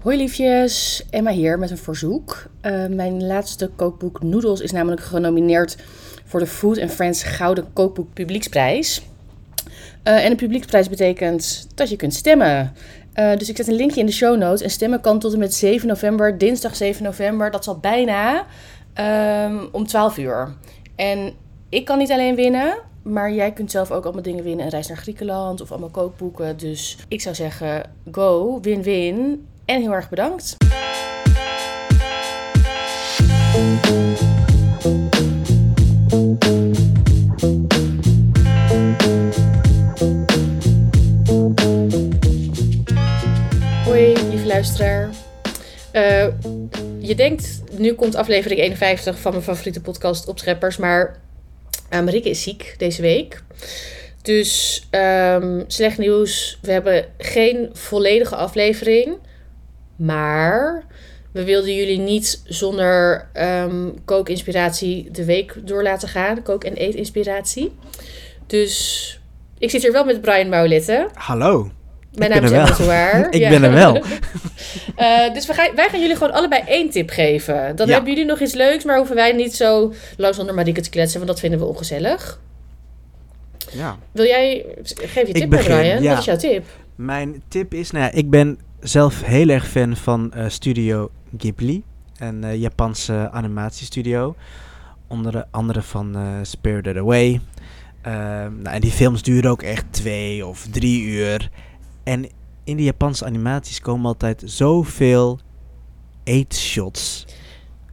Hoi liefjes, Emma hier met een verzoek. Uh, mijn laatste kookboek Noodles is namelijk genomineerd voor de Food and Friends Gouden Kookboek Publieksprijs. Uh, en de publieksprijs betekent dat je kunt stemmen. Uh, dus ik zet een linkje in de show notes. En stemmen kan tot en met 7 november, dinsdag 7 november. Dat zal bijna um, om 12 uur. En ik kan niet alleen winnen, maar jij kunt zelf ook allemaal dingen winnen. Een reis naar Griekenland of allemaal kookboeken. Dus ik zou zeggen, go, win-win. En heel erg bedankt. Hoi, lieve luisteraar. Uh, je denkt, nu komt aflevering 51 van mijn favoriete podcast Opscheppers, maar uh, Marieke is ziek deze week. Dus um, slecht nieuws, we hebben geen volledige aflevering. Maar we wilden jullie niet zonder um, kookinspiratie de week door laten gaan. Kook- en eetinspiratie. Dus ik zit hier wel met Brian Maulette. Hallo. Mijn naam is Emma ik ben er wel. uh, dus we gaan, wij gaan jullie gewoon allebei één tip geven. Dan Ja. hebben jullie nog iets leuks, maar hoeven wij niet zo lang zonder Marieke te kletsen, want dat vinden we ongezellig. Ja. Wil jij, geef je tip begin, Brian. ja. Wat is jouw tip? Mijn tip is, nou ja, ik ben zelf heel erg fan van eh, Studio Ghibli. Een eh, Japanse animatiestudio. Onder andere van eh, Spirited Away. Ehm, nou, en die films duren ook echt twee of drie uur. En in die Japanse animaties komen altijd zoveel eetshots.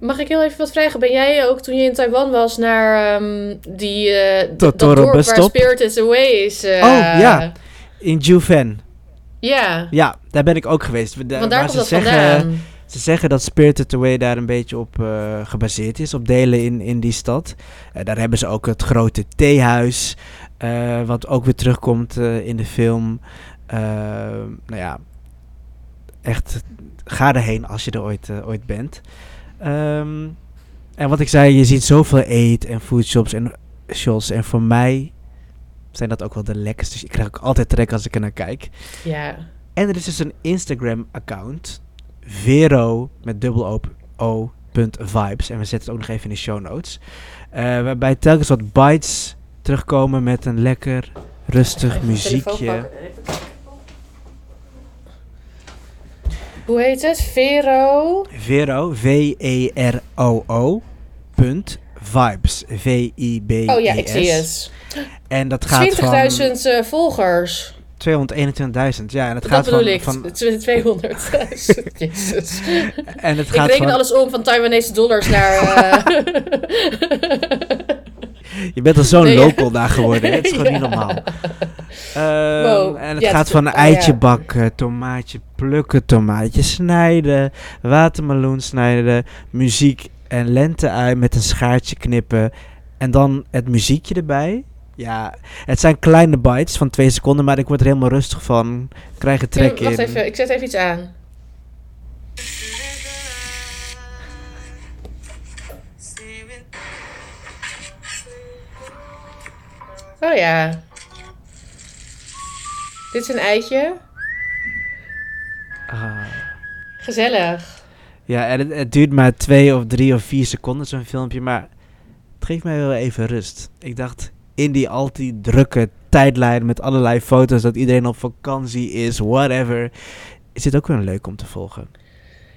Mag ik heel even wat vragen? Ben jij ook toen je in Taiwan was naar ehm, die d- dat dorp waar? Spirited Away is? Oh, ja. In Juven. Ja, Ja, daar ben ik ook geweest. Da- want daar waar komt ze dat zeggen, vandaan. Ze zeggen dat Spirited Away daar een beetje op eh, gebaseerd is, op delen in, in die stad. Eh, daar hebben ze ook het grote theehuis, eh, wat ook weer terugkomt in de film. Nou ja, echt, ga erheen als je er ooit, ooit bent. Ehm, en wat ik zei, je ziet zoveel eet- en foodshops en shops. En voor mij zijn dat ook wel de lekkerste. Dus Ik krijg ook altijd trek als ik er naar kijk. Ja. En er is dus een Instagram-account. Vero met dubbel o, o vibes. En we zetten het ook nog even in de show notes. Eh, waarbij telkens wat bites terugkomen met een lekker rustig Even muziekje. Hoe heet het? Vero. Vero, V-E-R-O-O. Punt vibes. V-I-B-E-S. Oh ja, ik zie het. En dat gaat 20.000 van eh, volgers. 221.000. Ja, en het Dat gaat bedoel van, ik. van 200.000. Jezus. en het Ik gaat reken van, alles om van Taiwanese dollars naar... eh, Je bent al zo'n Nee, ja. local daar geworden. hè? Het is gewoon niet normaal. Ehm, Wow. En het Ja, gaat het- van oh, eitje bakken, tomaatje plukken, tomaatje snijden, watermeloen snijden, muziek en lente met een schaartje knippen. En dan het muziekje erbij. Ja, het zijn kleine bites van twee seconden, maar ik word er helemaal rustig van. Ik krijg er trek Wacht in. even, ik zet even iets aan. Oh ja. Dit is een eitje. Ah. Gezellig. Ja, en het, het duurt maar twee of drie of vier seconden zo'n filmpje, maar het geeft mij wel even rust. Ik dacht, in die al die drukke tijdlijn met allerlei foto's dat iedereen op vakantie is, whatever, is dit ook wel leuk om te volgen.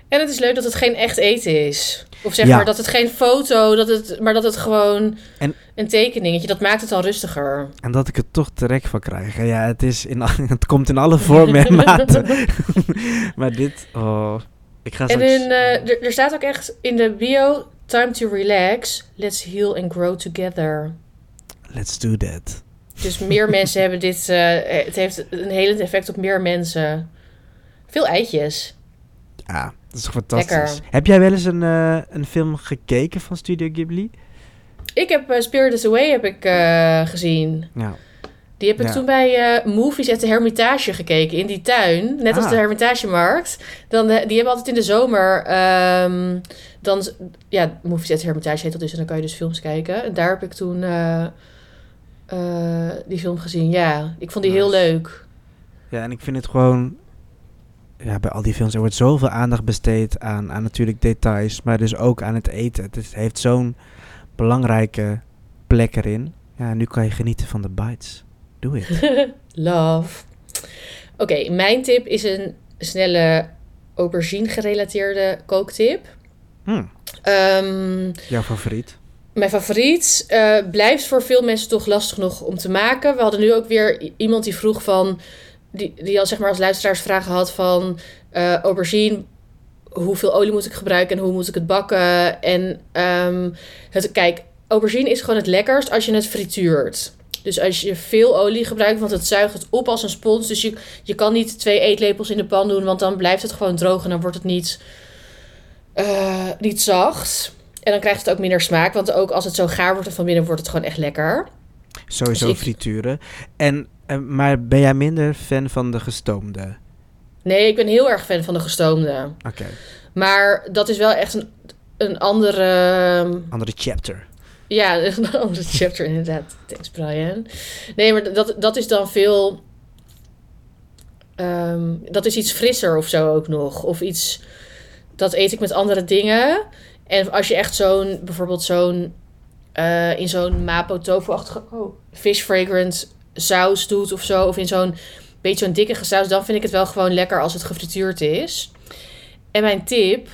En het is leuk dat het geen echt eten is. Of zeg Ja. maar dat het geen foto, dat het, maar dat het gewoon En- een tekeningetje. Dat maakt het al rustiger. En dat ik er toch trek van krijg. Ja, het, is in, het komt in alle vormen en maten. maar dit, oh, ik ga En in, eh, er, staat ook echt in de bio: time to relax, let's heal and grow together. Let's do that. Dus meer mensen hebben dit. eh, het heeft een helend effect op meer mensen. Veel eitjes. Ja, dat is toch fantastisch. Lekker. Heb jij wel eens een, eh, een film gekeken van Studio Ghibli? Ik heb eh, Spirited Away heb ik, eh, gezien. Ja. Die heb ik Ja. toen bij eh, Movies at de Hermitage gekeken. In die tuin. Net als Ah. de Hermitagemarkt. Dan, eh, die hebben altijd in de zomer... ehm, dan, ja, Movies at de Hermitage heet dat dus. En dan kan je dus films kijken. En daar heb ik toen eh, die film gezien. Ja, ik vond die heel leuk. Ja, en ik vind het gewoon ja, bij al die films, er wordt zoveel aandacht besteed aan, aan natuurlijk details, maar dus ook aan het eten. Het heeft zo'n belangrijke plek erin. Ja, nu kan je genieten van de bites. Doe het. Love. Oké, mijn tip is een snelle aubergine gerelateerde kooktip. Hm, Ehm, jouw favoriet? mijn favoriet eh, blijft voor veel mensen toch lastig nog om te maken. We hadden nu ook weer iemand die vroeg van... Die, die al zeg maar als luisteraars vragen had van... eh, aubergine, hoeveel olie moet ik gebruiken en hoe moet ik het bakken? En ehm, het, kijk, aubergine is gewoon het lekkerst als je het frituurt. Dus als je veel olie gebruikt, want het zuigt het op als een spons. Dus je, je kan niet twee eetlepels in de pan doen, want dan blijft het gewoon droog en dan wordt het niet, eh, niet zacht. En dan krijgt het ook minder smaak, want ook als het zo gaar wordt en van binnen wordt het gewoon echt lekker. Sowieso Dus ik- frituren. En, eh, maar ben jij minder fan van de gestoomde? Nee, ik ben heel erg fan van de gestoomde. Oké, Maar dat is wel echt een, een andere... andere chapter. Ja, een andere chapter inderdaad. Thanks Brian. Nee, maar dat, dat is dan veel... ehm, dat is iets frisser of zo ook nog. Of iets... Dat eet ik met andere dingen. En als je echt zo'n... Bijvoorbeeld zo'n... eh, in zo'n mapo tofu-achtige... Oh, fish fragrant saus doet of zo. Of in zo'n beetje zo'n dikke saus. Dan vind ik het wel gewoon lekker als het gefrituurd is. En mijn tip...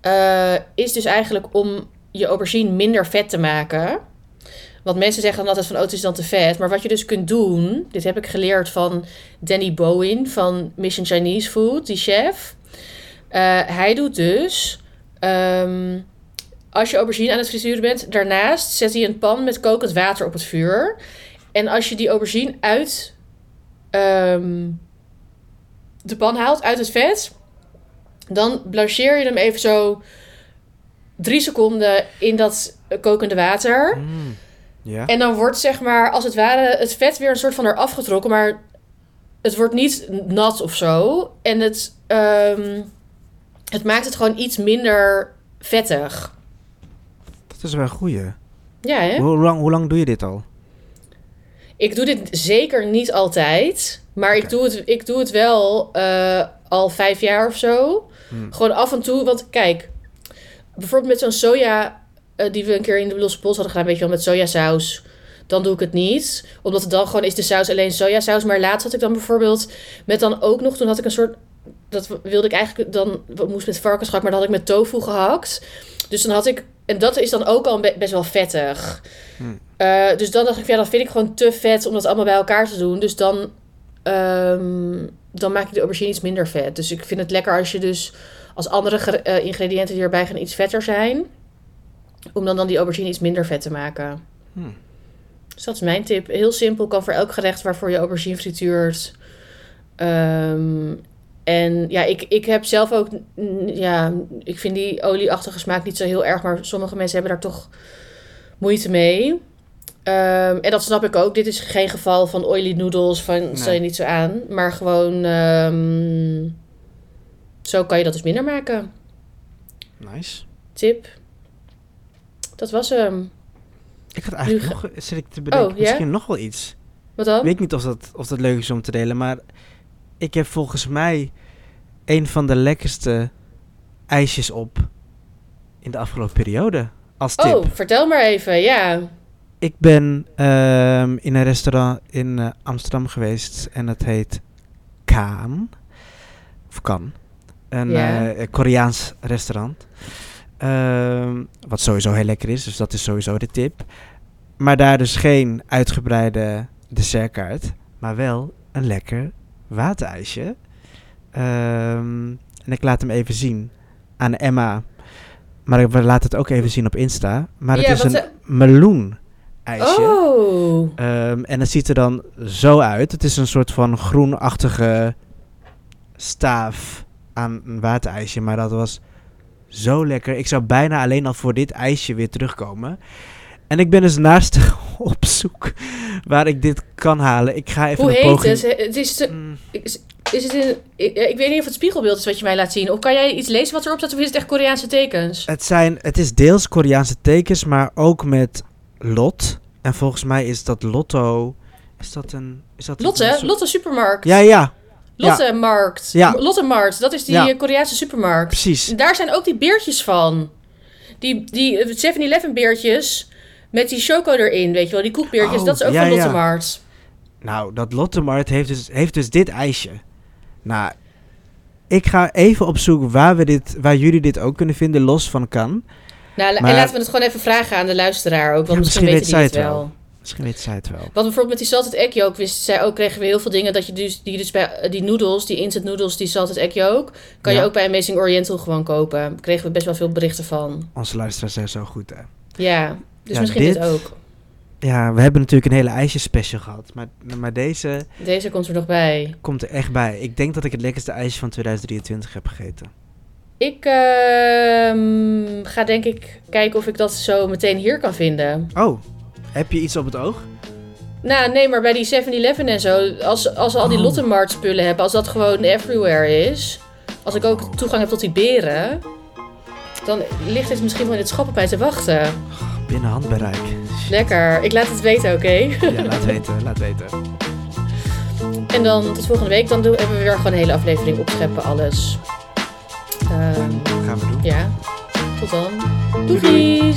eh, is dus eigenlijk om je aubergine minder vet te maken. Want mensen zeggen dan altijd van, oh, het is dan te vet. Maar wat je dus kunt doen, dit heb ik geleerd van Danny Bowen van Mission Chinese Food, die chef. Eh, hij doet dus, ehm, als je aubergine aan het frituren bent, daarnaast zet hij een pan met kokend water op het vuur. En als je die aubergine uit ehm, de pan haalt, uit het vet, dan blancheer je hem even zo drie seconden in dat kokende water. Mm. En dan wordt zeg maar, als het ware, het vet weer een soort van eraf getrokken. Maar het wordt niet nat of zo. En het, ehm, het maakt het gewoon iets minder vettig. Dat is wel een goeie. Ja, hè? Hoe, lang, hoe lang doe je dit al? Ik doe dit zeker niet altijd. Maar ik, doe het, ik doe het wel eh, al vijf jaar of zo. Hmm. Gewoon af en toe. Want kijk, bijvoorbeeld met zo'n soja... eh, die we een keer in de losse pols hadden gedaan... weet je wel, met sojasaus... dan doe ik het niet. Omdat het dan gewoon is de saus alleen sojasaus. Maar laatst had ik dan bijvoorbeeld... met dan ook nog... toen had ik een soort... dat wilde ik eigenlijk dan... wat moest met varkensgehakt... maar dan had ik met tofu gehakt. Dus dan had ik... en dat is dan ook al be- best wel vettig. Hmm. Eh, dus dan dacht ik, ja, dat vind ik gewoon te vet om dat allemaal bij elkaar te doen. Dus dan, ehm, dan maak ik de aubergine iets minder vet. Dus ik vind het lekker als je dus als andere eh, ingrediënten die erbij gaan iets vetter zijn. Om dan, dan die aubergine iets minder vet te maken. Hmm. Dus dat is mijn tip. Heel simpel, kan voor elk gerecht waarvoor je aubergine frituurt. Ehm, en ja, ik, ik heb zelf ook, ja, ik vind die olieachtige smaak niet zo heel erg, maar sommige mensen hebben daar toch moeite mee. Ehm, en dat snap ik ook. Dit is geen geval van oily noodles, van stel je Nee. niet zo aan. Maar gewoon, ehm, zo kan je dat dus minder maken. Nice. Tip. Dat was hem. Ik had eigenlijk Nu nog, zit ik te bedenken, Oh, misschien nog wel iets. Wat dan? Ik weet niet of dat, of dat leuk is om te delen, maar ik heb volgens mij een van de lekkerste ijsjes op in de afgelopen periode. Als tip. Oh, vertel maar even. Ja. Ik ben ehm, in een restaurant in eh, Amsterdam geweest en dat heet Kaan. Of Kan. Een Ja. eh, Koreaans restaurant. Ehm, wat sowieso heel lekker is, dus dat is sowieso de tip. Maar daar dus geen uitgebreide dessertkaart, maar wel een lekker waterijsje. Ehm, en ik laat hem even zien aan Emma. Maar we laten het ook even zien op Insta. Maar het Ja, is een ze- meloen ijsje. Oh. Ehm, en het ziet er dan zo uit. Het is een soort van groenachtige staaf aan een waterijsje. Maar dat was zo lekker. Ik zou bijna alleen al voor dit ijsje weer terugkomen. En ik ben dus naast op zoek waar ik dit kan halen. Ik ga even Hoe een heet poging... het? Het is, te- Mm, is, is het in, ik, ik weet niet of het spiegelbeeld is wat je mij laat zien. Of kan jij iets lezen wat erop staat? Of is het echt Koreaanse tekens? het, zijn, het is deels Koreaanse tekens, maar ook met lot. En volgens mij is dat Lotto... Is dat een... Is dat een Lotte, soort- Lotte Supermarkt. Ja, ja. Lottemarkt. Ja. Lottemarkt, dat is die Ja. eh, Koreaanse supermarkt. Precies. En daar zijn ook die beertjes van. Die, die eh, 7-Eleven beertjes met die choco erin, weet je wel. Die koekbeertjes, Oh, dat is ook ja, van ja. Lottemarkt. Nou, dat Lottemart heeft dus, heeft dus dit ijsje. Nou, ik ga even op zoek waar, we dit, waar jullie dit ook kunnen vinden, los van kan. Nou, Maar- en laten we het gewoon even vragen aan de luisteraar ook. Want misschien, misschien weten die het wel. Misschien weet zij het wel. Want bijvoorbeeld met die salted egg yolk wist zij ook, kregen we heel veel dingen dat je dus, die dus bij eh, die noedels, die instant noodles, die salted egg yolk, kan je ook bij Amazing Oriental gewoon kopen. Daar kregen we best wel veel berichten van. Onze luisteraars zijn zo goed, hè. Ja, dus Ja, misschien dit, dit- ook. Ja, we hebben natuurlijk een hele ijsje-special gehad. Maar, maar deze Deze komt er nog bij. komt er echt bij. Ik denk dat ik het lekkerste ijsje van 2023 heb gegeten. Ik ehm, ga denk ik kijken of ik dat zo meteen hier kan vinden. Oh, heb je iets op het oog? Nou, nee, maar bij die 7-Eleven en zo, als, als we al die Oh. Lottemart spullen hebben, als dat gewoon everywhere is, als ik ook toegang heb tot die beren, dan ligt het misschien wel in het schap op mij te wachten. Binnen handbereik. Lekker, ik laat het weten, oké? Ja, laat weten, laat weten. En dan tot volgende week, dan doen, hebben we weer gewoon een hele aflevering opscheppen, alles. Dat gaan we doen. ja, tot dan. Doei!